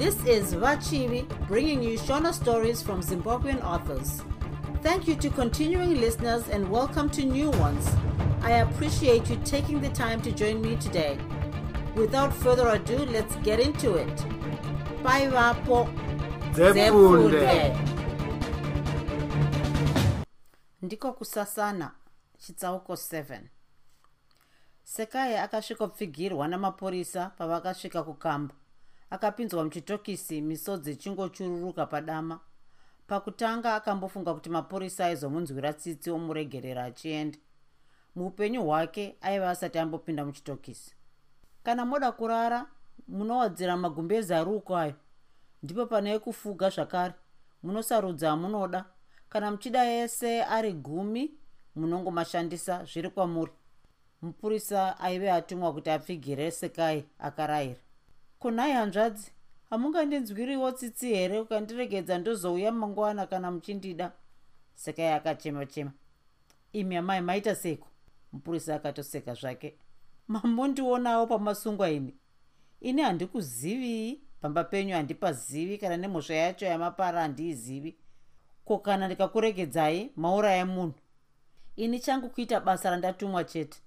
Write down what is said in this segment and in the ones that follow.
This is Vachivi bringing you Shona stories from Zimbabwean authors. Thank you to continuing listeners and welcome to new ones. I appreciate you taking the time to join me today. Without further ado, let's get into it. Bye, Vapo. Dzepfunde. ndiko kusasana chitsauko 7 sekai akasvikopfigirwa namapurisa pavakasvika kukamba akapinzwa muchitokisi misodzi ichingochururuka padama. Pakutanga akambofunga kuti mapurisa aizomunzwira tsitsi omuregerera achienda. Muupenyu hwake aiva asati ambopinda muchitokisi. Kana moda kurara munowadzira magumbezi ari uko ayo. Ndipo pane kufuga zvakare. Munosarudza amunoda kana muchida ese ari gumi munongomashandisa zviri kwamuri. Mupurisa aive atumwa kuti apfigire sekai akarayira kunhai hanzvadzi hamungandinzwiriwo tsitsi here ukandiregedza ndozouya mangwana kana muchindida? Sekai akachema chema imi amai maita seko mupurisa akatoseka zvake. Mambondionawo pamasungwa ini? Ini handikuzivi pamba penyu handipazivi kana nemhosva yacho yamapara handiizivi. Ko kana ndikakuregedzai mauraya munhu? Ini changu kuita basa randatumwa chete.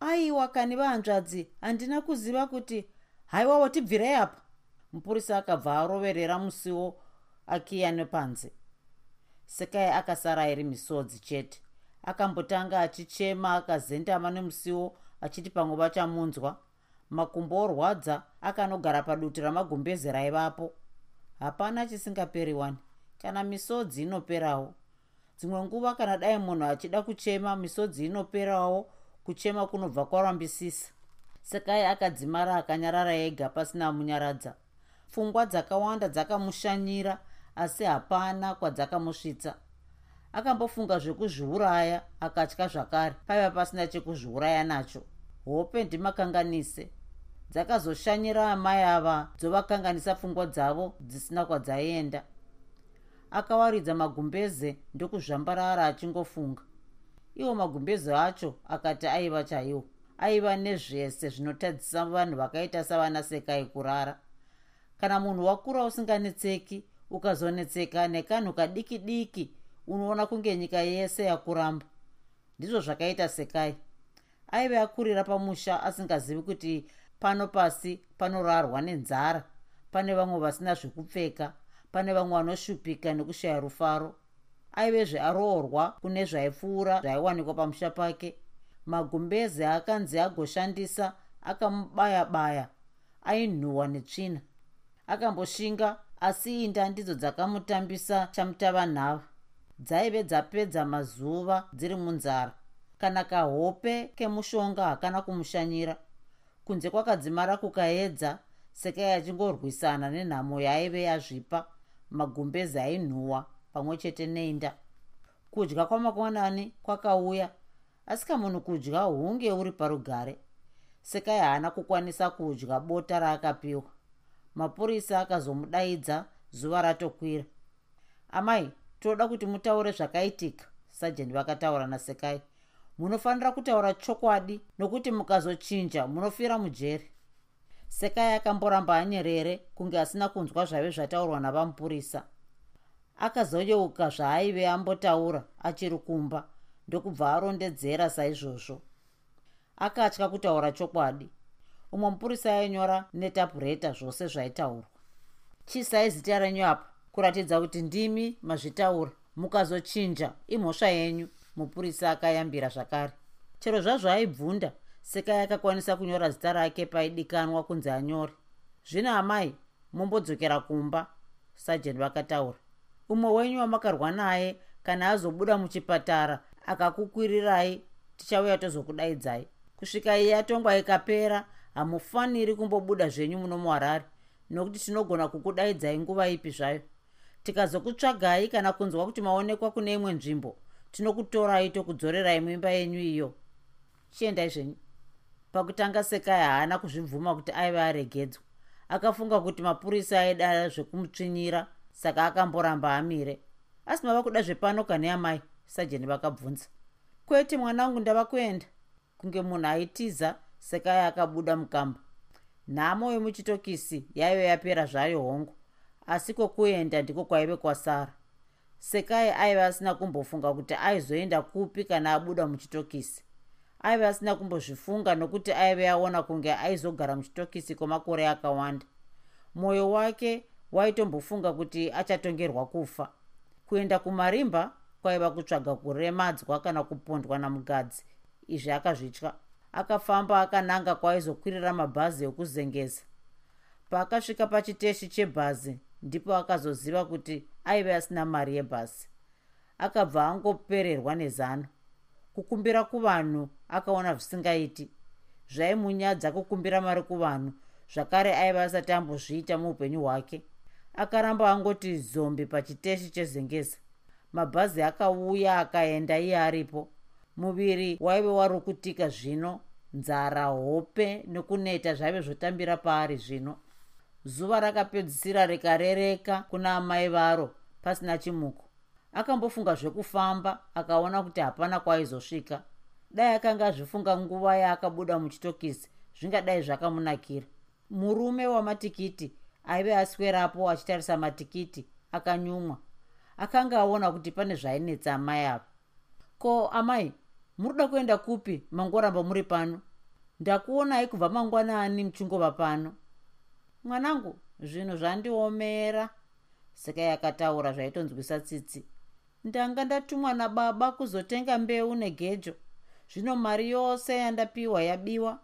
Aiwa kani vahanzvadzi handina kuziva kuti haiwawo tibvirei apa? Mupurisa akabva aroverera musiwo akiya nepanze sekai akasara airi misodzi chete. Akambotanga achichema akazendama nemusiwo achiti pamwe vachamunzwa makumbo orwadza akanogara paduti ramagumbezi raivapo. Hapana chisingaperi wani kana misodzi inoperawo. Dzimwe nguva kana dai munhu achida kuchema misodzi inoperawo. Kuchema kunobva kwarambisisa sekai akadzimara akanyarara ega pasina munyaradza. Pfungwa dzakawanda dzakamushanyira asi hapana kwadzakamusvitsa. Akambofunga zvekuzviuraya akatya zvakare paiva pasina chekuzviuraya nacho. Hope ndimakanganise. Dzakazoshanyira amai ava dzovakanganisa pfungwa dzavo dzisina kwadzaienda akawaridza magumbeze ndokuzvambarara achingofunga. Iwo magumbeze acho akati aiva chaiwo aiva nezvese zvinotadzisa vanhu vakaita savana sekai kurara. Kana munhu wakura usinganetseki ukazonetseka nekanhu kadiki diki unoona kunge nyika yese yakuramba. Ndizvo zvakaita sekai. Aive akurira pamusha asingazivi kuti pano pasi panorarwa nenzara pane vamwe vasina zvekupfeka pane vamwe vanoshupika nekushaya rufaro. Aivezve aroorwa kune zvaipfuura zvaiwanikwa pamusha pake magumbezi akanzi agoshandisa akamubaya-baya ainhuhwa netsvina. Akamboshinga asi inda ndidzo dzakamutambisa chamutavanhava dzaive dzapedza mazuva dziri munzara. Kana kahope kemushonga hakana kumushanyira. Kunze kwakadzimara kukaedza sekai achingorwisana nenhamo yaaive yazvipa magumbezi ainhuhwa pamwe chete neinda. Kudya kwamakwanani kwakauya asi kamunhu kudya hunge uri parugare sekai haana kukwanisa kudya bota raakapiwa. Mapurisa akazomudaidza zuva ratokwira. Amai toda kuti mutaure zvakaitika sajeni vakataura nasekai. Munofanira kutaura chokwadi nokuti mukazochinja munofira mujeri. Sekai akamboramba anyerere kunge asina kunzwa zvaive zvataurwa navamupurisa. Akazoyeuka zvaaive ambotaura achiri kumba ndokubva arondedzera saizvozvo. Akatya kutaura chokwadi. Umwe mupurisa ainyora netapureta zvose zvaitaurwa. Chisai zita renyu apa? Kuratidza kuti ndimi mazvitaura. Mukazochinja imhosva yenyu mupurisa akayambira zvakare. Chero zvazvo aibvunda sekai akakwanisa kunyora zita rake paidikanwa kunzi anyore. Zvino amai mombodzokera kumba sajeni vakataura umwe wenyu wamakarwa naye kana azobuda muchipatara akakukwirirai tichauya tozokudaidzai. Kusvika iyi yatongwa ikapera hamufaniri kumbobuda zvenyu muno muharare nokuti tinogona kukudaidzai nguva ipi zvayo. Tikazokutsvagai kana kunzwa kuti maonekwa kune imwe nzvimbo tinokutorai tokudzorerai muimba yenyu iyo. Chiendai zvenyu. Pakutanga sekai haana kuzvibvuma kuti aive aregedzwa. Akafunga kuti mapurisa aida zvekumutsvinyira saka akamboramba amire. Asi mava kuda zvepano kane amai sajeni vakabvunza. Kwete mwana wangu ndava kuenda? Kunge munhu aitiza sekai akabuda mukamba. Nhamo yomuchitokisi yaive yapera zvayo hongu. Asi kwokuenda ndiko kwaive kwasara. Sekai aiva asina kumbofunga kuti aizoenda kupi kana abuda muchitokisi. Aive asina kumbozvifunga nokuti aive aona kunge aizogara muchitokisi kwemakore akawanda. Mwoyo wake waitombofunga kuti achatongerwa kufa. Kuenda kumarimba kwaiva kutsvaga kuremadzwa kana kupondwa namugadzi. Izvi akazvitya. Akafamba akananga kwaaizokwirira mabhazi ekuzengeza paakasvika pachiteshi chebhazi ndipo akazoziva kuti aive asina mari yebhasi akabva angopererwa nezano. Kukumbira kuvanhu akaona zvisingaiti. Zvaimunyadza kukumbira mari kuvanhu zvakare aiva asati ambozviita muupenyu hwake. Akaramba angoti zombe pachiteshi chezengeza mabhazi akauya akaenda iye aripo. Muviri waive warukutika zvino nzara hope nekuneta zvaive zvotambira paari zvino. Zuva rakapedzisira rikarereka kuna amai varo pasina chimuko. Akambofunga zvekufamba akaona kuti hapana kwaaizosvika dai akanga azvifunga nguva yaakabuda muchitokisi zvingadai zvakamunakira. Murume wamatikiti aive aswerapo achitarisa matikiti akanyumwa akanga aona kuti pane zvainetsa amai ava ko amai muri da kuenda kupi? Mangoramba muri pano. Ndakuonai kubva mangwanani muchingova pano. Mwanangu zvinhu zvandiomera. Sekai akataura zvaitonzwisa tsitsi. Ndanga ndatumwa nababa kuzotenga mbeu negejo. Zvino mari yose yandapiwa yabiwa.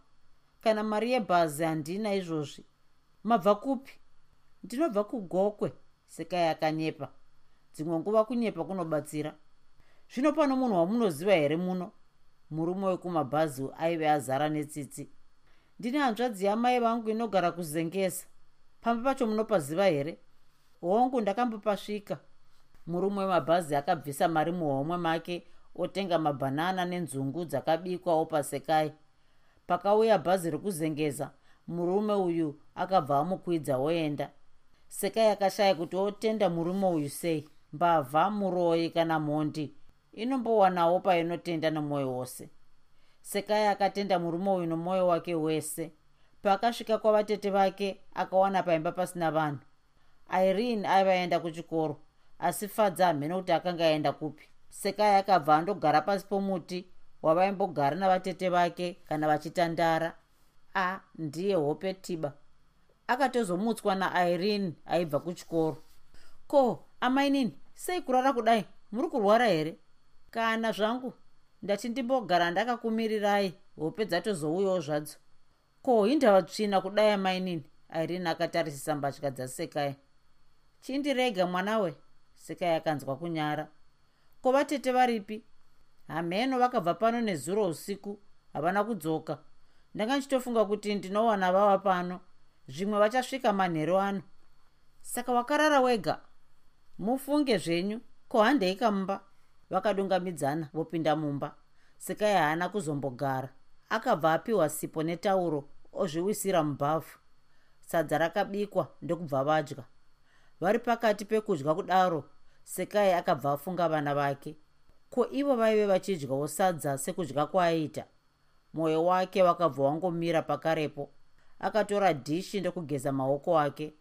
Kana mari yebhazi handina izvozvi. Mabva kupi? Ndinobva kugokwe. Sekai akanyepa dzimwe nguva kunyepa kunobatsira zvino pano munhu wamunoziva here muno? Murume wekumabhazi aive azara netsitsi. Ndine hanzvadzi yamai vangu inogara kuzengesa. Pamba pacho munopaziva here? Hongu ndakambopasvika murume wemabhazi akabvisa mari muhomwe make otenga mabhanana nenzungu dzakabikwawo pasekai pakauya bhazi rekuzengeza murume uyu akabva amukwidza oenda. Sekai akashaya kuti otenda murume uyu sei mbavha muroyi kana mhondi inombowanawo painotenda nemwoyo wose. Sekai akatenda murume uyu nomwoyo wake wese. Paakasvika kwavatete vake akawana paimba pasina vanhu. Irene aivaenda kuchikoro asi fadza hamhene kuti akanga aenda kupi. Sekai akabva andogara pasi pomuti wavaimbogara navatete vake kana vachitandara. A ndiye hope tiba akatozomutswa nairene aibva kuchikoro. Ko amainini sei kurara kudai muri kurwara here? Kana zvangu ndati ndimbogara ndakakumirirai hope dzatozouyawo zvadzo. Ko hindava tsvina kudai amainini irene akatarisisa mbatya dzasekai. Chindirega mwanawe sekai akanzwa kunyara. Ko vatete varipi? Hamheno vakabva pano nezuro usiku havana kudzoka. Ndanga ndichitofunga kuti ndinowana vava pano. Zvimwe vachasvika manheru ano. Saka wakarara wega mufunge zvenyu. Ko handei kamumba? Vakadungamidzana vopinda mumba. Sekai haana kuzombogara. Akabva apiwa sipo netauro ozviwisira mubhavhu. Sadza rakabikwa ndokubva vadya. Vari pakati pekudya kudaro sekai akabva afunga vana vake. Ko ivo vaive vachidyawo sadza sekudya kwaaiita mwoyo wake wakabva wangomira pakarepo. Akatora dhishi ndokugeza maoko ake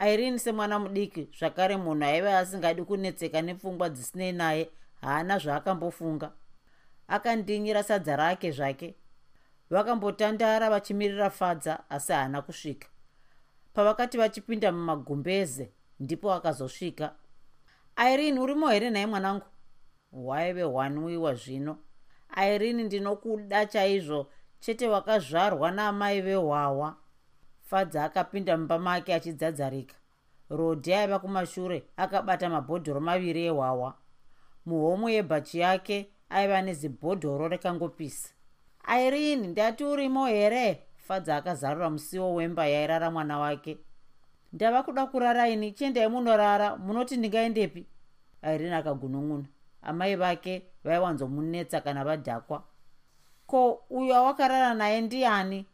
irene semwana mudiki zvakare munhu aive asingadi kunetseka nepfungwa dzisinei naye haana zvaakambofunga akandinyira sadza rake zvake. Vakambotandara vachimirira fadza asi haana kusvika. Pavakati vachipinda mumagumbeze ndipo akazosvika. Irene urimo here nhaye mwanangu? Waive hwanwiwa zvino. Irene ndinokuda chaizvo. Chete wakazvarwa naamai vehwawa fadza akapinda mumba make achidzadzarika. Rodhi aiva kumashure akabata mabhodhoro maviri ehwawa muhomwe yebhachi yake aiva nezibhodhoro rekangopisa. Irene ndati urimo here? Fadza akazarura musiwo wemba yairara mwana wake. Ndava kuda kurara ini chiendai munorara munoti ndingaendepi? Irene akagunun'una. Amai vake vaiwanzomunetsa kana vadhakwa. Ko uyo awakarara naye ndiani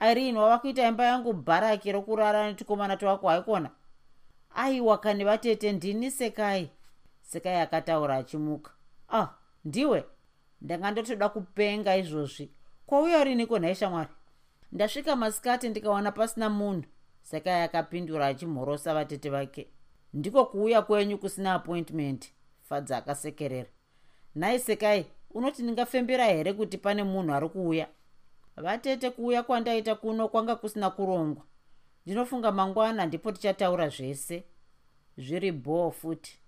irene wava kuita imba yangu bharaki rokurara netikomana twako haikona? Aiwa kani vatete ndini sekai. Sekai akataura achimuka. Ah ndiwe? Ndanga ndotoda kupenga izvozvi. Kwauya riniko nhaye shamwari ndasvika masikati ndikawana pasina munhu. Sekai akapindura achimhorosa vatete vake. Ndiko kuuya kwenyu kusina appointment. Fadza akasekerera. Nhai sekai unoti ndingafembera here kuti pane munhu ari kuuya vatete kuuya kwandaita kuno kwanga kusina kurongwa. Ndinofunga mangwana ndipo tichataura zvese. Zviri bhoo futi.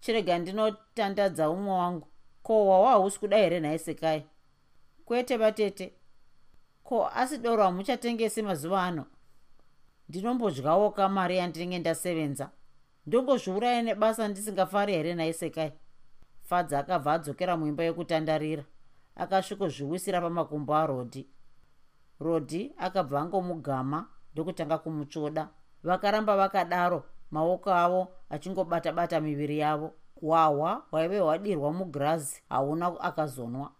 Chirega ndinotandadza umwe wangu. Ko wawa hausi kuda here nhai sekai? Kwete vatete. Ko asi doro hamuchatengesi mazuva ano? Ndinombodyawo kamari yandinenge ndasevenza. Ndombozviuraya nebasa ndisingafari here nhai sekai? Fadza akabva adzokera muimba yekutandarira akasvikozviwisira pamakumbo arodhi rodhi akabva angomugama ndokutanga kumutsvoda. Vakaramba vakadaro maoko avo achingobata-bata miviri yavo. Hwahwa hwaive hwadirwa mugirazi hauna akazonwa.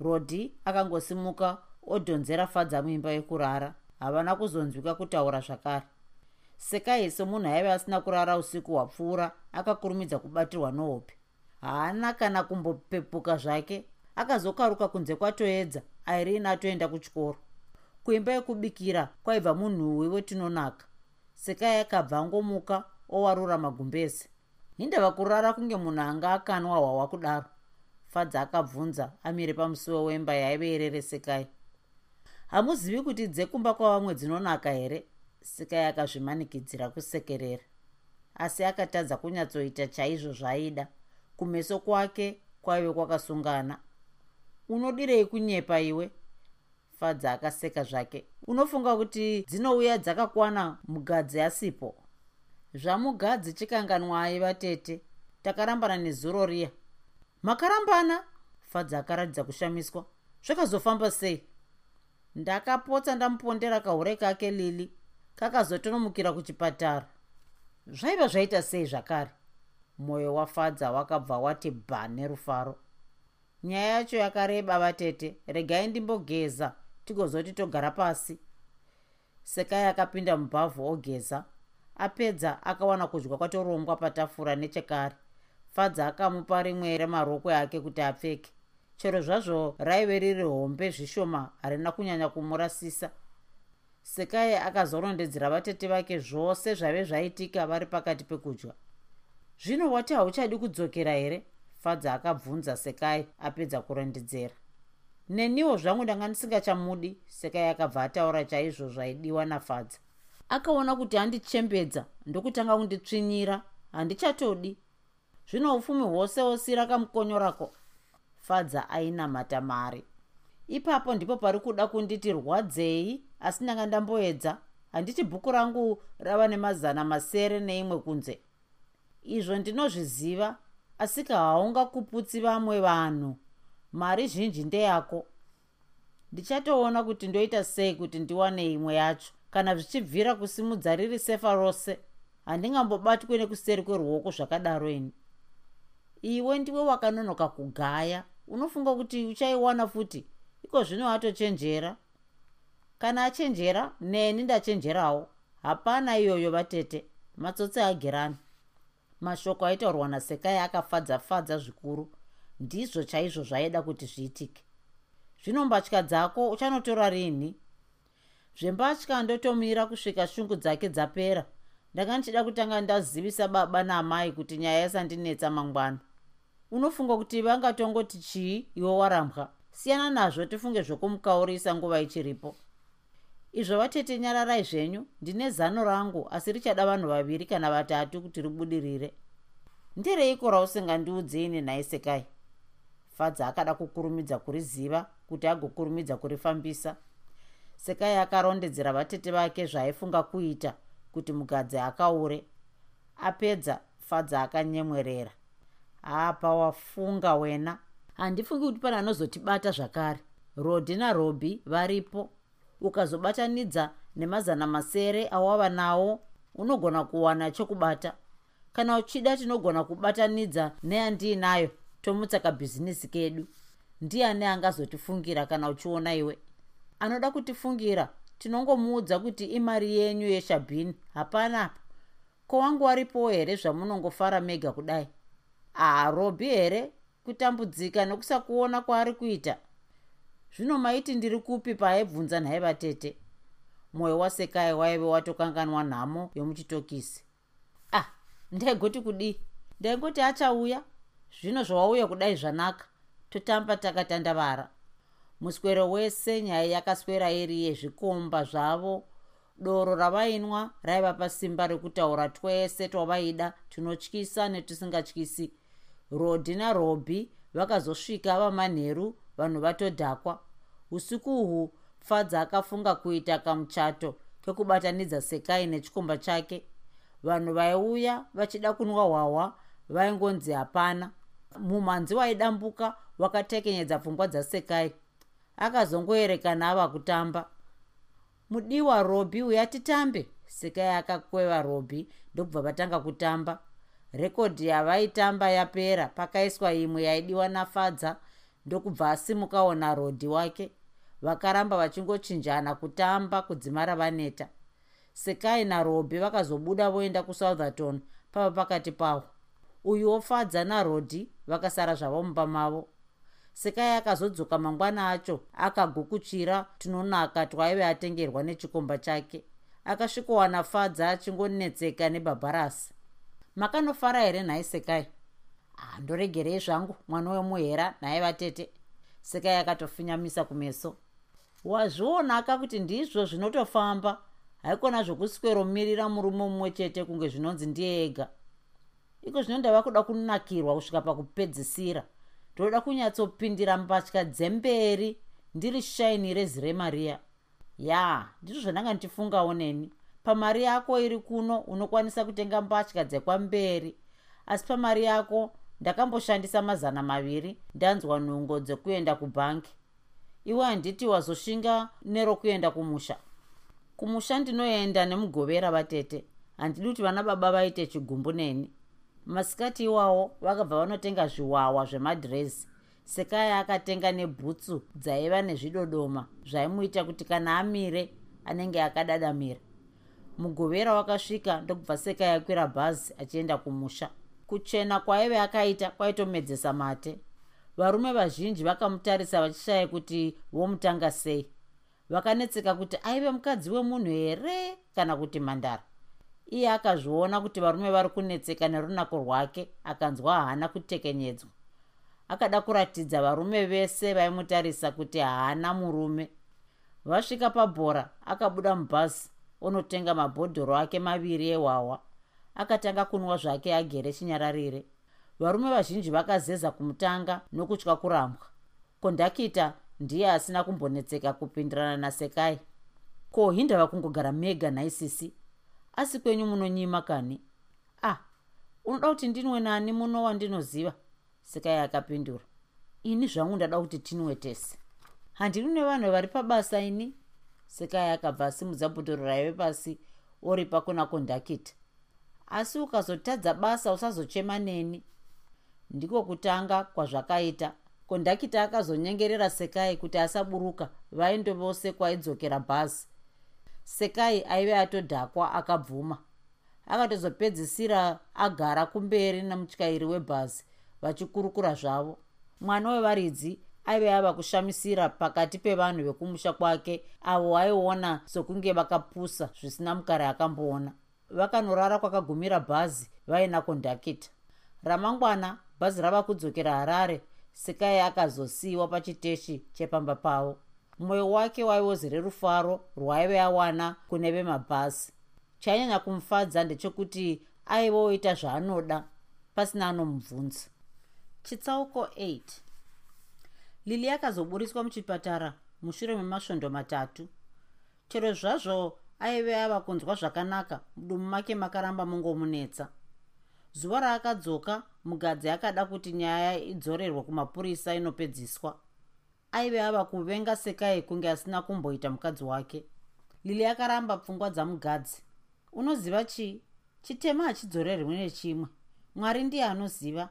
Rodhi akangosimuka odhonzera fadza muimba yekurara. Havana kuzonzwika kutaura zvakare. Sekai semunhu aive asina kurara usiku hwapfuura akakurumidza kubatirwa nohope haana kana kumbopepuka zvake. Akazokaruka kunze kwatoedza airini atoenda kuchikoro kuimba yekubikira kwaibva munhuwi wetinonaka. Sekai akabva angomuka owarura magumbezi hindava kurara kunge munhu anga akanwa hwawa kudaro. Fadza akabvunza amire pamusuwo wemba yaive ireresekai hamuzivi kuti dzekumba kwavamwe dzinonaka here? Sekai akazvimanikidzira kusekerera. Asi akatadza kunyatsoita chaizvo zvaaida kumeso kwake kwaive kwakasungana. Unodirei kunyepa iwe fadza akaseka zvake. Unofunga kuti dzinouya dzakakwana mugadzi asipo? Zvamugadzi chikanganwai vatete. Takarambana nezuro riya. Makarambana? Fadza akaratidza kushamiswa. Zvakazofamba sei? Ndakapotsa ndamupondera kahure kake lili. Kakazotonomukira kuchipatara. Zvaiva zvaita sei zvakare? Mwoyo wafadza wakabva wati bha nerufaro. Nyaya yacho yakareba vatete. Regai ndimbogeza tigozoti togara pasi. Sekai akapinda mubhavhu ogeza apedza akawana kudya kwatorongwa patafura nechekare. Fadza akamupa rimwe remarokwe ake kuti apfeke. Chero zvazvo raive riri hombe zvishoma harina kunyanya kumurasisa. Sekai akazorondedzera vatete vake zvose zvaive zvaitika vari pakati pekudya. Zvino wati hauchadi kudzokera here? Fadza akabvunza sekai apedza kurondedzera neniwo zvangu ndanga ndisingachamudi sekai akabva ataura chaizvo zvaidiwa nafadza. Akaona kuti handichembedza ndokutanga kunditsvinyira handichatodi zvino ufumi hwose osi rakamukonyorako fadza ainamata mari. Ipapo ndipo pari kuda kunditi rwadzei asi ndanga ndamboedza. Handiti bhuku rangu rava nemazana masere neimwe kunze. Izvo ndinozviziva asika haungakuputsi vamwe vanhu mari zhinji ndeyako. Ndichatoona kuti ndoita sei kuti ndiwane imwe yacho. Kana zvichibvira kusimudza riri sefa rose handingambobatwi nekuseri kweruoko zvakadaro ini. Iwe ndiwe wakanonoka kugaya. Unofunga kuti uchaiwana futi? Iko zvino atochenjera? Kana achenjera neni ndachenjerawo hapana iyoyo vatete. Matsotsi agerani mashoko aitaurwa nasekai akafadza fadza zvikuru ndizvo chaizvo zvaida kuti zviitike. Zvino mbatya dzako uchanotora rini? Zvembatya ndotomira kusvika shungu dzake dzapera. Ndanga ndichida kutanga ndazivisa baba naamai kuti nyaya yasandinetsa mangwana. Unofunga kuti vangatongoti chii iwe warambwa? Siyana nazvo tifunge zvokumukaurisa nguva ichiripo. Izvo vatete nyararai zvenyu ndine zano rangu asi richada vanhu vaviri kana vatatu kuti ribudirire. Ndereiko rausingandiudzeini nhai sekai fadza akada kukurumidza kuriziva kuti agokurumidza kurifambisa. Sekai akarondedzera vatete vake zvaaifunga kuita kuti mugadzi akaure apedza fadza akanyemwerera. Apa wafunga wena. Handifungi kuti pane anozotibata zvakare. Rodhi narobhi varipo. Ukazobatanidza nemazana masere awava nawo unogona kuwana chokubata. Kana uchida tinogona kubatanidza neyandiinayo tomutsa kabhizinisi kedu? Ndiani angazotifungira kana uchiona iwe? Anoda kutifungira tinongomuudza kuti imari yenyu yeshabhini hapana. Ko wangu waripowo here zvamunongofara mega kudai? Aa robhi here? Kutambudzika nekusakuona kwaari kuita? Zvino maiti ndiri kupi paaibvunza nhaye vatete? Mwoyo wasekai waive watokanganwa nhamo yomuchitokisi. Ah ndaigoti kudii? Ndaingoti achauya zvino zvawauya kudai zvanaka. Totamba takatandavara muswero wese nyaya yakaswera iri yezvikomba zvavo. Doro ravainwa raiva pasimba rekutaura twese twavaida tunotyisa netusingatyisi rodhi narobhi vakazosvika vamanheru vanhu vatodhakwa. Usiku uhu fadza akafunga kuita kamuchato kekubatanidza sekai nechikomba chake. Vanhu vaiuya vachida kunwa hwahwa vaingonzi hapana mumhanzi waidambuka wakatekenyedza pfungwa dzasekai. Akazongoerekana ava kutamba. Mudiwa robhi uya titambe. Sekai akakweva robhi ndokubva vatanga kutamba. Rekodhi yavaitamba yapera. Pakaiswa imwe yaidiwa nafadza ndokubva asimukawo narodhi wake. Vakaramba vachingochinjana kutamba kudzimara vaneta. Sekai narobhi vakazobuda voenda kusoutherton pava pakati pavo uyu wofadza narodhi vakasara zvavo mumba mavo sekai akazodzoka mangwana acho akagukuchira tunonaka twaive atengerwa nechikomba chake. Akasvikowana fadza achingonetseka nebhabharasi makanofara here nhai sekai? Handoregerei zvangu mwana wemuhera nhaye vatete. Sekai akatofinyamisa kumeso. Wazvionaka kuti ndizvo zvinotofamba. Haikona zvokusweromirira murume mumwe chete kunge zvinonzi ndiye ega iko zvino ndava kuda kunakirwa kusvika pakupedzisira. Ndoda kunyatsopindira mbatya dzemberi. Ndiri shaini reziremariya ya ndizvo zvandanga ndichifungawo neni. Pamari yako iri kuno unokwanisa kutenga mbatya dzekwamberi. Asi pamari yako ndakamboshandisa mazana maviri. Ndanzwa nhungo dzekuenda kubhangi iwe handiti wazosvinga nerokuenda kumusha. Kumusha ndinoenda nemugovera vatete. Handidi kuti vana baba vaite chigumbu neni masikati iwawo vakabva vanotenga zviwawa zvemadhirezi sekaya akatenga nebhutsu dzaiva nezvidodoma zvaimuita kuti kana amire anenge akadadamira. Mugovera wakasvika ndokubva sekaya akwira bhazi achienda kumusha. Kuchena kwaive akaita kwaitomedzesa mate. Varume vazhinji vakamutarisa vachishaya kuti vomutanga sei? Vakanetseka kuti aive mukadzi wemunhu here? Kana kuti mhandara iye akazviona kuti varume vari kunetseka nerunako rwake akanzwa haana kutekenyedzwa. Akada kuratidza varume vese vaimutarisa kuti haana murume. Vasvika pabhora akabuda mubhazi onotenga mabhodhoro ake maviri ehwahwa. Akatanga kunwa zvake agere chinyararire. Varume vazhinji vakazeza kumutanga nokutya kurambwa. Kondakita ndiye asina kumbonetseka kupindirana nasekai? Ko hindava kungogara mega naisisi asi kwenyu munonyima kani? Ah unoda kuti ndinwe nani muno wandinoziva? Sekai akapindura. Ini zvangu ndada kuti tinwe tese. Handiri nevanhu vari pabasa ini? Sekai akabva asimudza bhotoro raive pasi oripa kuna kondakita asi ukazotadza basa usazochema neni? Ndiko kutanga kwazvakaita. Kondakita akazonyengerera sekai kuti asaburuka vainde vose kwaidzokera bhazi sekai aive atodhakwa akabvuma. Akatozopedzisira agara kumberi nemutyairi webhazi vachikurukura zvavo. Mwana wevaridzi aive ava kushamisira pakati pevanhu vekumusha kwake avo aiona sokunge vakapusa zvisina mukare akamboona. Vakanorara kwakagumira bhazi vaina kondakita. Ramangwana bhazi rava kudzokera harare sekai akazosiyiwa pachiteshi chepamba pavo mwoyo wake waivozere rufaro rwaive awana kune vemabhazi chainyanya kumufadza ndechekuti aivoita zvaanoda pasina anomubvunza. Chitsauko 8 lili yakazoburiswa muchipatara mushure memasvondo matatu. Chero zvazvo aive ava kunzwa zvakanaka mudumu make makaramba mungomunetsa. Zuva raakadzoka mugadzi akada kuti nyaya idzorerwe kumapurisa inopedziswa aive ava kuvenga sekai kunge asina kumboita mukadzi wake. Lili akaramba pfungwa dzamugadzi unoziva chii chitema hachidzorerwi nechimwe. Mwari ndiye anoziva.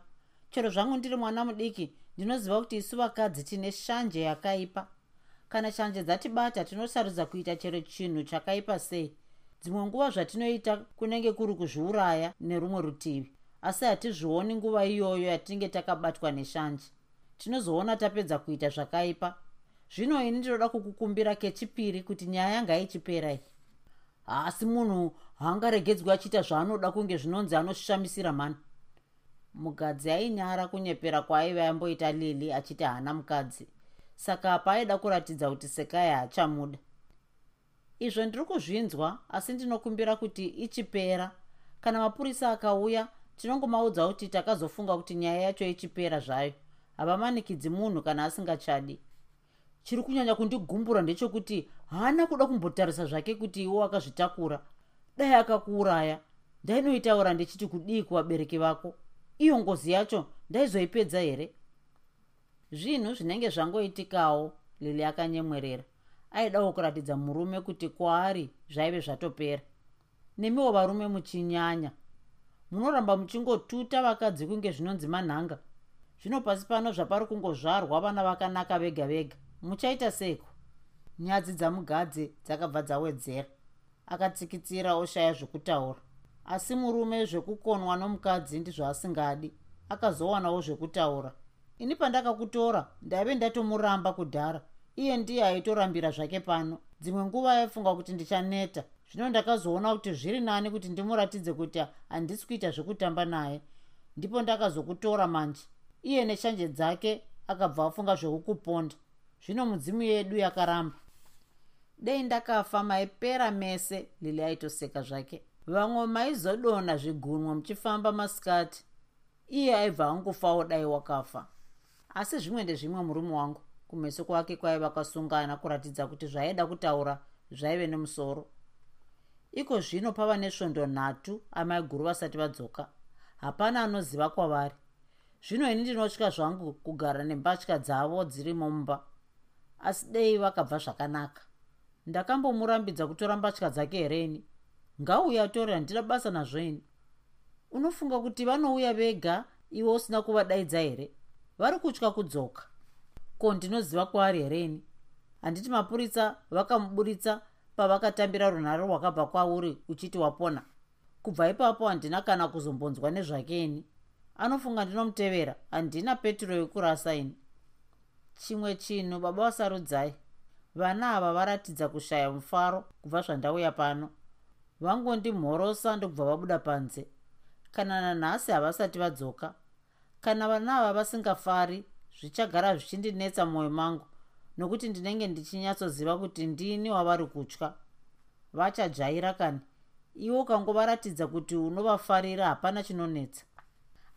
Chero zvangu ndiri mwana mudiki ndinoziva kuti isu vakadzi tine shanje yakaipa. Kana shanje dzatibata tinosarudza kuita chero chinhu chakaipa sei. Dzimwe nguva zvatinoita kunenge kuri kuzviuraya nerumwe rutivi. Asi hatizvioni nguva iyoyo yatinge takabatwa neshanje tinozoona tapedza kuita zvakaipa. Zvino ini ndinoda kukukumbira kechipiri kuti nyaya yanga ichipera iyi asi munhu haangaregedzwi achiita zvaanoda kunge zvinonzi anoshamisira mhani mugadzi ainyara kunyepera kwaaiva yamboita lili achiti haana mukadzi. Saka apa aida kuratidza kuti sekai haachamuda. Izvo ndiri kuzvinzwa asi ndinokumbira kuti ichipera. Kana mapurisa akauya tinongomaudza kuti takazofunga kuti nyaya yacho ichipera zvayo havamanikidzi munhu kana asingachadi. Chiri kunyanya kundigumbura ndechekuti haana kuda kumbotarisa zvake kuti iwo akazvitakura. Dai akakuuraya. Ndainoitaura ndichiti kudii kuvabereki vako? Iyo ngozi yacho ndaizoipedza here? Zvinhu zvinenge zvangoitikawo lili akanyemwerera. Aidawo kuratidza murume kuti kwaari zvaive zvatopera. Nemiwo varume muchinyanya. Munoramba muchingotuta vakadzi kunge zvinonzi manhanga zvino pasi pano zvapari kungozvarwa vana vakanaka vega vega. Muchaita seiko? Nyadzi dzamugadzi dzakabva dzawedzera. Akatsikitsira oshaya zvekutaura. Asi murume zvekukonwa nomukadzi ndizvo asingadi akazowanawo zvekutaura. Ini pandakakutora ndaive ndatomuramba kudhara. Iye ndiye aitorambira zvake pano. Dzimwe nguva aifunga kuti ndichaneta. Zvino ndakazoona kuti zviri nani kuti ndimuratidze kuti handisi kuita zvekutamba naye. Ndipo ndakazokutora manje iye neshanje dzake akabva afunga zvekukuponda zvino mudzimu yedu yakaramba. Dei ndakafa maipera mese lili aitoseka zvake. Vamwe maizodonha zvigunwa muchifamba masikati. Iye aibva angofawo dai wakafa. Asi zvimwe ndezvimwe murume wangu kumeso kwake kwaiva kwasungana kuratidza kuti zvaaida kutaura zvaive nemusoro. Iko zvino pava nesvondo nhatu amai guru vasati vadzoka. Hapana anoziva kwavari zvino ini ndinotya zvangu kugara nembatya dzavo dziri mumba. Asi dei vakabva zvakanaka? Ndakambomurambidza kutora mbatya dzake hereni ngauya atore handina basa nazvo ini. Unofunga kuti vanouya vega iwe usina kuvadaidza here? Vari kutya kudzoka. Ko ndinoziva kwaari hereni handiti mapurisa vakamuburitsa pavakatambira runhare rwakabva kwauri uchiti wapona. Kubva ipapo handina kana kuzombonzwa nezvakeni anofunga ndinomutevera handina petro yekurasa ini chimwe chinhu baba vasarudzai vana ava varatidza kushaya mufaro kubva zvandauya pano. Vangondimhorosa ndokubva vabuda panze. Kana nanhasi havasati vadzoka kana vana ava vasingafari zvichagara zvichindinetsa mwoyo mangu nokuti ndinenge ndichinyatsoziva kuti ndini wavari kutya. Vachajaira kani? Iwo ukangovaratidza kuti unovafarira hapana chinonetsa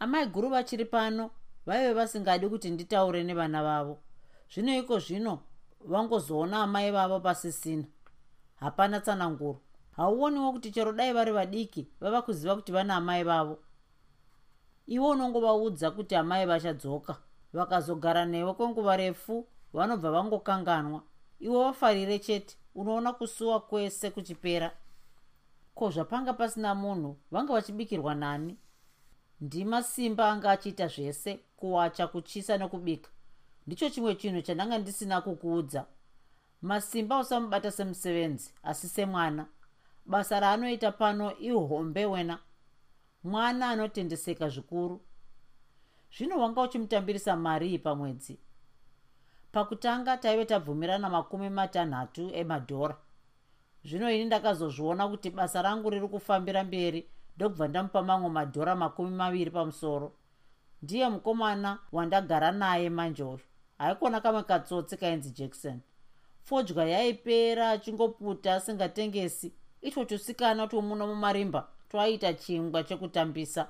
amai guru vachiri pano vaive vasingadi kuti nditaure nevana vavo. Zvino iko zvino vangozoona amai vavo pasisina. Hapana tsananguro. Hauoniwo kuti chero dai vari vadiki vava kuziva kuti vana amai vavo. Iwo unongovaudza kuti amai vachadzoka vakazogara newe kwenguva refu vanobva vangokanganwa. Iwo vafarire chete unoona kusuwa kwese kuchipera. Ko zvapanga pasina munhu vanga vachibikirwa nani ndima simba anga achiita zvese kuwacha kuchisa nekubika ndicho chimwe chinhu chandanga ndisina kukuudza. Masimba usamubata semusevenzi asi semwana. Basa raanoita pano ihombe wena. Mwana anotendeseka zvikuru. Zvino wanga uchimutambirisa marii pamwedzi? Pakutanga taive tabvumirana makumi matanhatu emadhora. Zvino ini ndakazozviona kuti basa rangu riri kufambira mberi ndokubva ndamupa mamwe madhora makumi maviri pamusoro. Ndiye mukomana wandagara naye manje uyu haikona kamwe katsotsi kainzi jackson. Fodya yaipera achingoputa asingatengesi. Itwo tusikana twomuno mumarimba twaiita chingwa chekutambisa.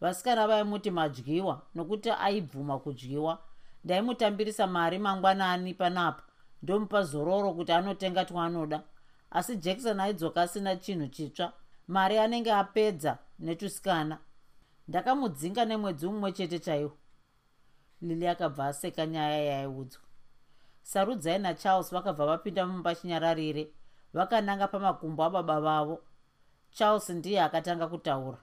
Vasikana vaimuti madyiwa nokuti aibvuma kudyiwa. Ndaimutambirisa mari mangwanani panapa. Ndomupa zororo kuti anotenga twaanoda asi jackson aidzoka asina chinhu chitsva mari anenge apedza netusikana. Ndakamudzinga nemwedzi mumwe chete chaiwo. Lili akabva aseka nyaya yaiudzwa. Sarudzai nacharles vakabva vapinda mumba chinyararire vakananga pamakumbo ababa vavo. Charles ndiye akatanga kutaura.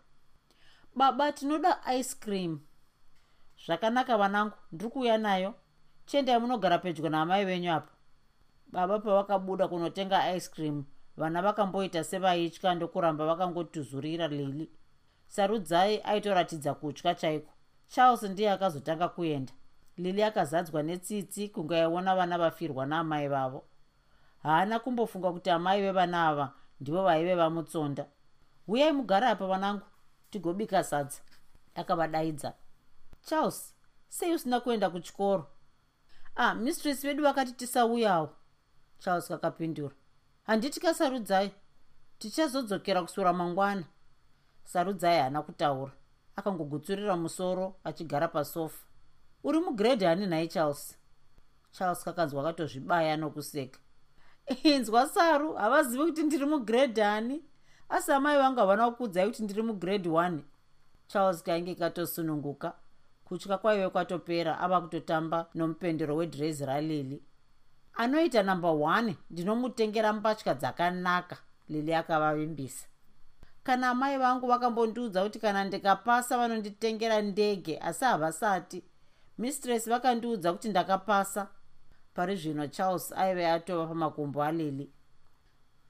Baba tinoda ice cream. Zvakanaka vanangu ndiri kuuya nayo. Chendai munogara pedyo naamai venyu apo. Baba pavakabuda kunotenga ice cream vana vakamboita sevaitya ndokuramba vakangotuzurira lili. Sarudzai aitoratidza kutya chaiko. Charles ndiye akazotanga kuenda. Lili akazadzwa netsitsi kunge aiona vana vafirwa naamai vavo. Haana kumbofunga kuti amai vevana ava ndivo vaive vamutsonda. Uyai mugare apa vanangu tigobika sadza. Akavadaidza. Charles sei usina kuenda kuchikoro? Ah mistress vedu vakati tisauyawo. Charles kakapindura handiti kasarudzai tichazodzokera kusura mangwana. Sarudzai haana kutaura. Akangogutsurira musoro achigara pasofa. Uri mugredhi hani nhai charles? Charles kakanzwa akatozvibaya nokuseka. Inzwa saru havazivi kuti ndiri mugredhi hani? Asi amai vangu havana kukudzai kuti ndiri mugredhi one. Charles kainge katosununguka. Kutya kwaive kwatopera ava kutotamba nomupendero wedhirezi ralili anoita namba one ndinomutengera mbatya dzakanaka lili akavavimbisa. Kana amai vangu vakambondiudza kuti kana ndikapasa vanonditengera ndege asi havasati. Mistress vakandiudza kuti ndakapasa. Pari zvino charles aive atova pamakumbo alili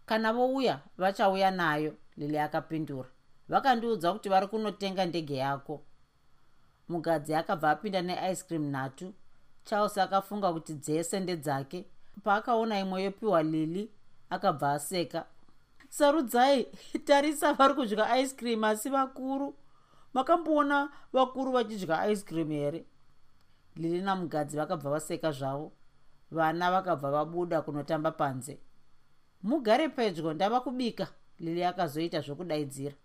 kana vouya vachauya nayo lili akapindura. Vakandiudza kuti vari kunotenga ndege yako. Mugadzi akabva apinda neice cream nhatu. Charles akafunga kuti dzese ndedzake paakaona imwe yopiwa lili akabva aseka. Sarudzai tarisa vari kudya ice cream asi vakuru. Makamboona vakuru vachidya ice cream here? Lili namugadzi vakabva vaseka zvavo. Vana vakabva vabuda kunotamba panze. Mugare pedyo ndava kubika lili akazoita zvokudaidzira.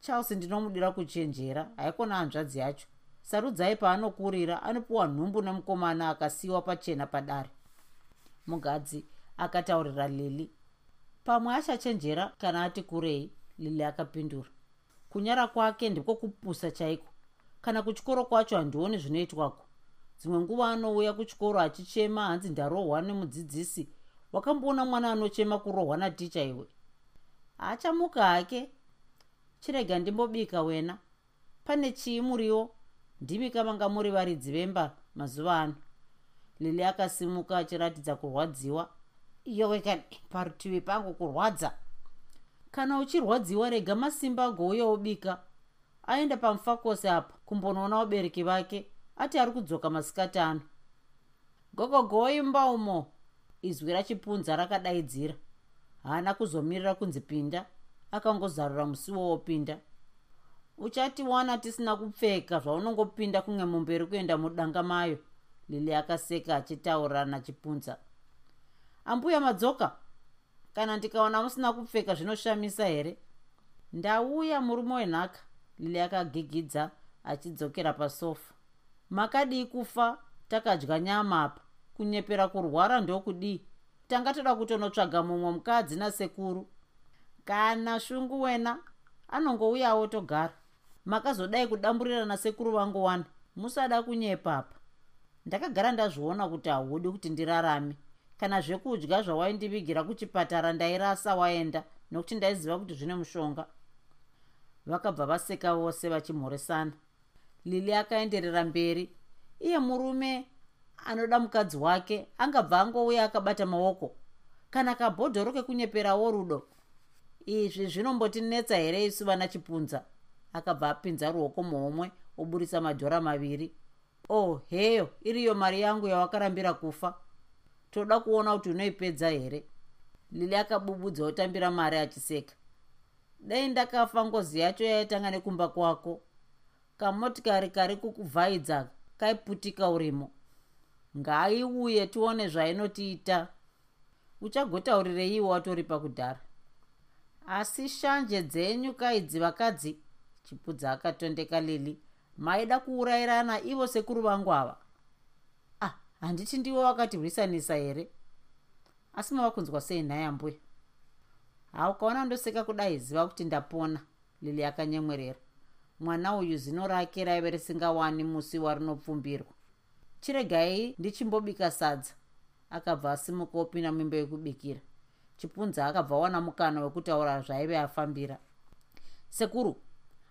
Charles ndinomudira kuchenjera haikona hanzvadzi yacho. Sarudzai paanokurira anopiwa nhumbu nemukomana akasiyiwa pachena padare mugadzi akataurira lili pamwe achachenjera kana ati kurei lili akapindura. Kunyara kwake ndiko kupusa chaiko. Kana kuchikoro kwacho handioni zvinoitwako. Dzimwe nguva anouya kuchikoro achichema hanzi ndarohwa nemudzidzisi. Wakamboona mwana anochema kurohwa naticha iwe. Achamuka hake? Chirega ndimbobika wena. Pane chii muriwo ndimi kavanga muri varidzi vemba mazuva ano lili akasimuka achiratidza kurwadziwa. Iyo weka parutivi pangu kurwadza. Kana uchirwadziwa rega masimba agouyawo bika aenda pamufakosi apa kumbonoona vabereki vake ati ari kudzoka masikati ano gogogoimba umo. Izwi rachipunza rakadaidzira. Haana kuzomirira kunzi pinda akangozarura musiwo wopinda uchatiwana tisina kupfeka zvaunongopinda kunge mumberi kuenda mudanga mayo lili akaseka achitaurira nachipunza ambuya madzoka kana ndikaona musina kupfeka zvinoshamisa here? Ndauya murume wenhaka lili akagigidza achidzokera pasofa. Makadii kufa takadya nyama apa. Kunyepera kurwara ndokudii? Tanga toda kutonotsvaga mumwe mukadzi nasekuru. Kana shungu wena anongouyawo togara makazodai kudamburira nasekuru vangu wani. Musada kunyepa apa ndakagara ndazviona kuti haudi kuti ndirarame. Kana zvekudya zvawaindivigira kuchipatara ndairasa waenda nokuti ndaiziva kuti zvine mushonga. Vakabva vaseka vose vachimhoresana lili akaenderera mberi. Iye murume anoda mukadzi wake angabva angouya akabata maoko. Kana kabhodhoro kekunyeperawo rudo izvi zvinombotinetsa here isu vana chipunza akabva apinza ruoko muhomwe oburisa madhora maviri oh heyo iriyo mari yangu yawakarambira kufa. Toda kuona kuti unoipedza here? Lili akabubudza otambira mari achiseka. Dai ndakafa ngozi yacho yaitanga nekumba kwako. Kamotikari kari kukuvhaidza kaiputika urimo. Ngaiuye tione zvainotiita. Uchagotaurirei watori pakudhara. Asi shanje dzenyu kaidzi vakadzi chipudza akatondeka lili maida kuurayirana ivo sekuru vangu ava? Ah handiti ndivo vakatirwisanisa here? Asi mava kunzwa sei nhai ambuya ha ukaona ndoseka kudai ziva kuti ndapona lili akanyemwerera. Mwana uyu zino rake raive risingawani musi warinopfumbirwa. Chiregai ndichimbobika sadza. Akabva asimuka opinda mimba yekubikira. Chipunza akabva wana mukana wekutaura zvaive afambira. Sekuru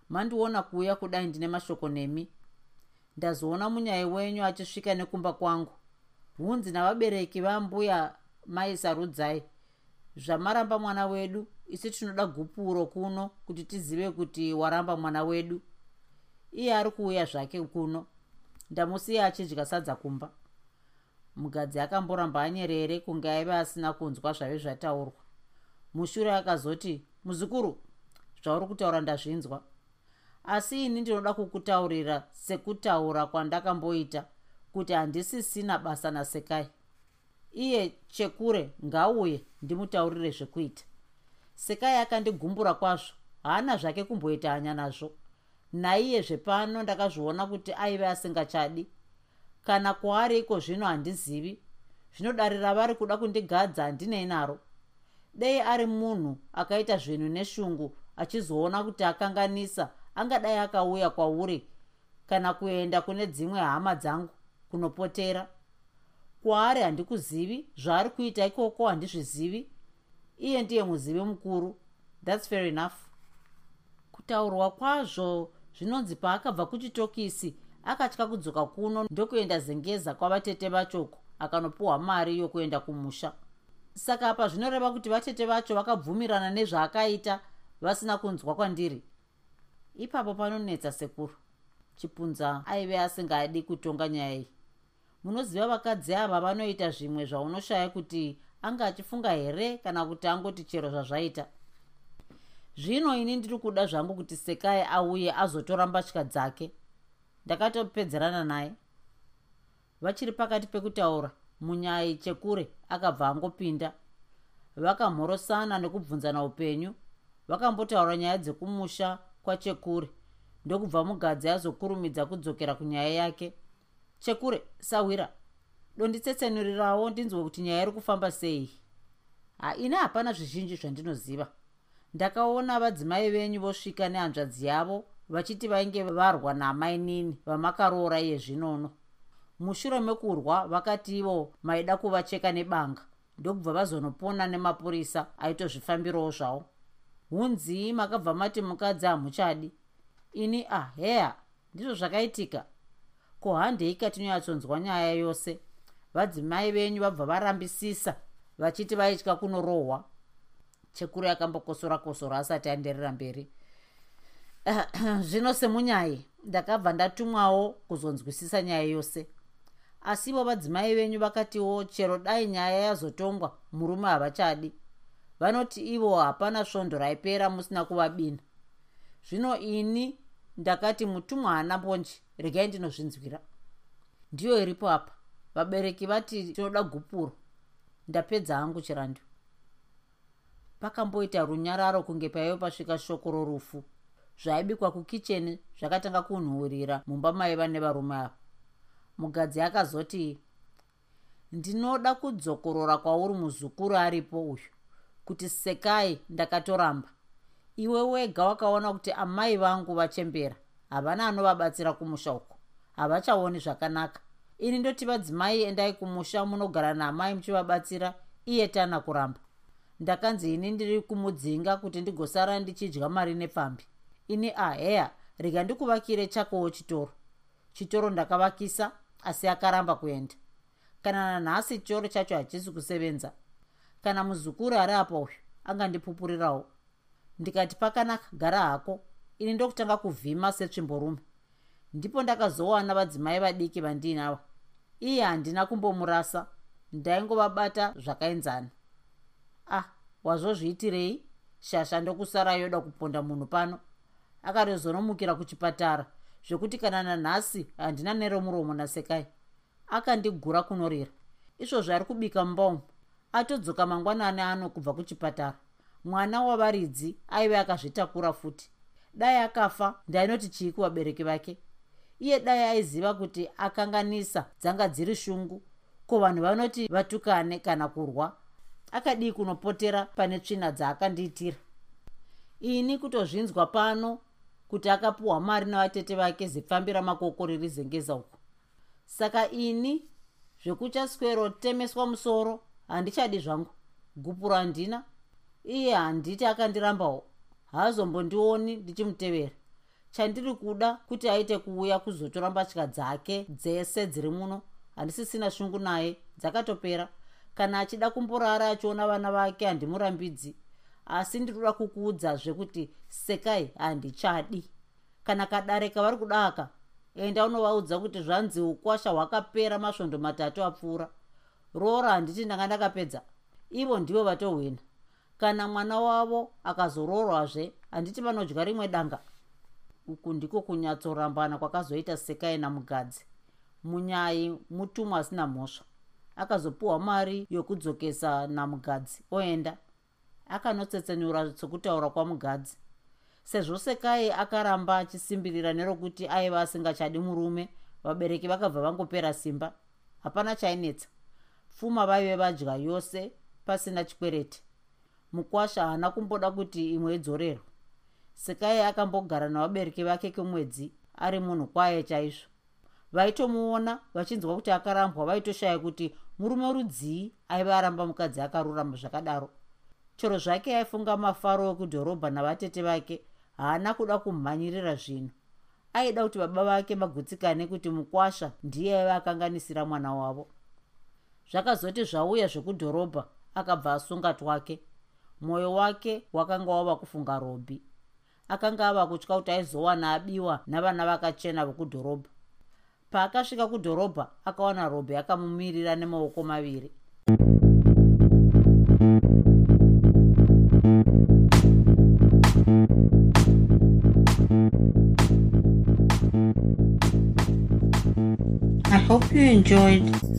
mandiona kuuya kudai ndine mashoko nemi. Ndazoona munyai wenyu achisvika nekumba kwangu. Hunzi navabereki vambuya maisarudzai. Zvamaramba mwana wedu isi tinoda gupuro kuno kuti tizive kuti waramba mwana wedu. Iye ari kuuya zvake kuno. Ndamusiya achidya sadza kumba. Mugadzi akamboramba anyerere kunge aive asina kunzwa zvaive zvataurwa mushure akazoti muzukuru zvauri kutaura ndazvinzwa asi ini ndinoda kukutaurira sekutaura kwandakamboita kuti handisisina basa nasekai. Iye chekure ngauye ndimutaurire zvekuita. Sekai akandigumbura kwazvo haana zvake kumboita hanya nazvo. Naiye zvepano ndakazviona kuti aive asingachadi. Kana kwaari iko zvino handizivi. Zvinodarira vari kuda kundigadza handinei naro. Dei ari munhu akaita zvinhu neshungu achizoona kuti akanganisa angadai akauya kwauri kana kuenda kune dzimwe hama dzangu kunopotera. Kwaari handikuzivi zvaari kuita ikoko handizvizivi. Iye ndiye muzivi mukuru. Thats fair enough. Kutaurwa kwazvo zvinonzi paakabva kuchitokisi akatya kudzoka kuno ndokuenda zengeza kwavatete vachoko akanopiwa mari yokuenda kumusha. Saka apa zvinoreva kuti vatete vacho vakabvumirana nezvaakaita vasina kunzwa kwandiri ipapo panonetsa sekuru chipunza aive asingadi kutonga nyaya iyi. Munoziva vakadzi ava vanoita zvimwe zvaunoshaya kuti anga achifunga here kana kuti angoti chero zvazvaita. Zvino ini ndiri kuda zvangu kuti sekai auye azotora mbatya dzake. Ndakatopedzerana naye. Vachiri pakati pekutaura munyai chekure akabva angopinda. Vakamhorosana nekubvunzana upenyu. Vakambotaura nyaya dzekumusha kwachekure. Ndokubva mugadzi azokurumidza kudzokera kunyaya yake. Chekure sawira donditsetsenurirawo ndinzwe kuti nyaya iri kufamba sei. Haina hapana zvizhinji zvandinoziva. Ndakaona vadzimai venyu vosvika nehanzvadzi yavo vachiti vainge varwa namainini vamakaroora iye zvinono. Mushure mekurwa vakati ivo maida kuvacheka nebanga. Ndokubva vazonopona nemapurisa aitozvifambirawo zvavo hunzii makabva mati mukadzi hamuchadi. Ini aheya ndizvo zvakaitika. Ko handei katinonyatsonzwa nyaya yose vadzimai venyu vabva varambisisa vachiti vaitya kunorohwa chekuru yakambokosora kosora asati aenderera mberi. Zvino semunyai ndakabva ndatumwawo kuzonzwisisa nyaya yose. Asivo vadzimai venyu vakatiwo chero dai nyaya yazotongwa murume havachadi vanoti ivo hapana svondo raipera musina kuvabina. Zvino ini ndakati mutumwa haana mbonji regai ndinozvinzwira. Ndiyo iripo apa. Vabereki vati tinoda gupuro ndapedza hangu chirando pakamboita runyararo kunge paive pasvika shoko rorufu zvaibikwa kukicheni zvakatanga kunhuhurira mumba maiva nevarume ava. Mugadzi akazoti ndinoda kudzokorora kwauri muzukuru aripo uyu kuti sekai ndakatoramba. Iwe wega wakaona kuti amai vangu vachembera. Havana anovabatsira kumusha uko havachaoni zvakanaka. Ini ndoti vadzimai endai kumusha munogara naamai muchivabatsira iye tana kuramba. Ndakanzi ini ndiri kumudzinga kuti ndigosara ndichidya mari nepfambi ini aheya rega ndikuvakire chakowo chitoro. Chitoro ndakavakisa asi akaramba kuenda. Kana nanhasi chitoro chacho hachisi kusevenza kana muzukuru ari apa uyu angandipupurirawo. Ndikati pakanaka gara hako. Ini ndokutanga kuvhima setsvimborume. Ndipo ndakazowana vadzimai vadiki vandiinavo iye handina kumbomurasa ndaingovabata zvakaenzana. Ah wazozviitirei? Shasha ndokusara yoda kuponda munhu pano. Akarezonomukira kuchipatara zvekuti kana nanhasi handina neromuromo nasekai. Akandigura kunorira izvozvo ari kubika mumba atodzoka mangwanani ano kubva kuchipatara. Mwana wavaridzi aive akazvitakura futi. Dai akafa ndainoti chii kuvabereki vake? Iye dai aiziva kuti akanganisa dzanga dziri shungu ko vanhu vanoti vatukane kana kurwa akadii kunopotera pane tsvina dzaakandiitira ini kutozvinzwa pano kuti akapiwa mari navatete vake zepfambira makoko riri zengeza uko saka ini zvekuchaswero temeswa musoro handichadi zvangu. Gupuro handina iye handiti akandirambawo. Haazombondioni ndichimutevera. Chandiri kuda kuti aite kuuya kuzotora mbatya dzake dzese dziri muno. Handisisina shungu naye dzakatopera. Kana achida kumborara achiona vana vake handimurambidzi. Asi ndinoda kukuudzazve kuti sekai handichadi. Kana kadare kavari kuda aka enda unovaudza kuti zvanzi ukwasha hwakapera masvondo matatu apfuura roora handiti ndanga ndakapedza. Ivo ndivo vatohwina. Kana mwana wavo akazoroorwazve handiti vanodya rimwe danga. Uku ndiko kunyatsorambana kwakazoita sekai namugadzi. Munyai mutumwa asina mhosva. Akazopiwa mari yokudzokesa namugadzi oenda. Akanotsetsenura sokutaura kwamugadzi. Sezvo sekai akaramba achisimbirira nerokuti aiva asingachadi murume vabereki vakabva vangopera simba. Hapana chainetsa pfuma vaive vadya yose pasina chikwereti. Mukwasha haana kumboda kuti imwe idzorerwa sekai akambogara navabereki vake kwemwedzi ari munhu kwaye chaizvo. Vaitomuona vachinzwa kuti akarambwa vaitoshaya kuti murume rudzii aiva aramba mukadzi akarurama zvakadaro. Chero zvake aifunga mafaro ekudhorobha navatete vake haana kuda kumhanyirira zvinhu. Aida kuti baba vake vagutsikane kuti mukwasha ndiye aiva akanganisira mwana wavo zvakazoti zvauya zvekudhorobha akabva asunga twake. Mwoyo wake wakanga wava kufunga robhi. Akanga ava kutya kuti aizowana abiwa navana vakachena vokudhorobha paakasvika kudhorobha akawana robhi akamumirira nemaoko maviri. I hope you enjoyed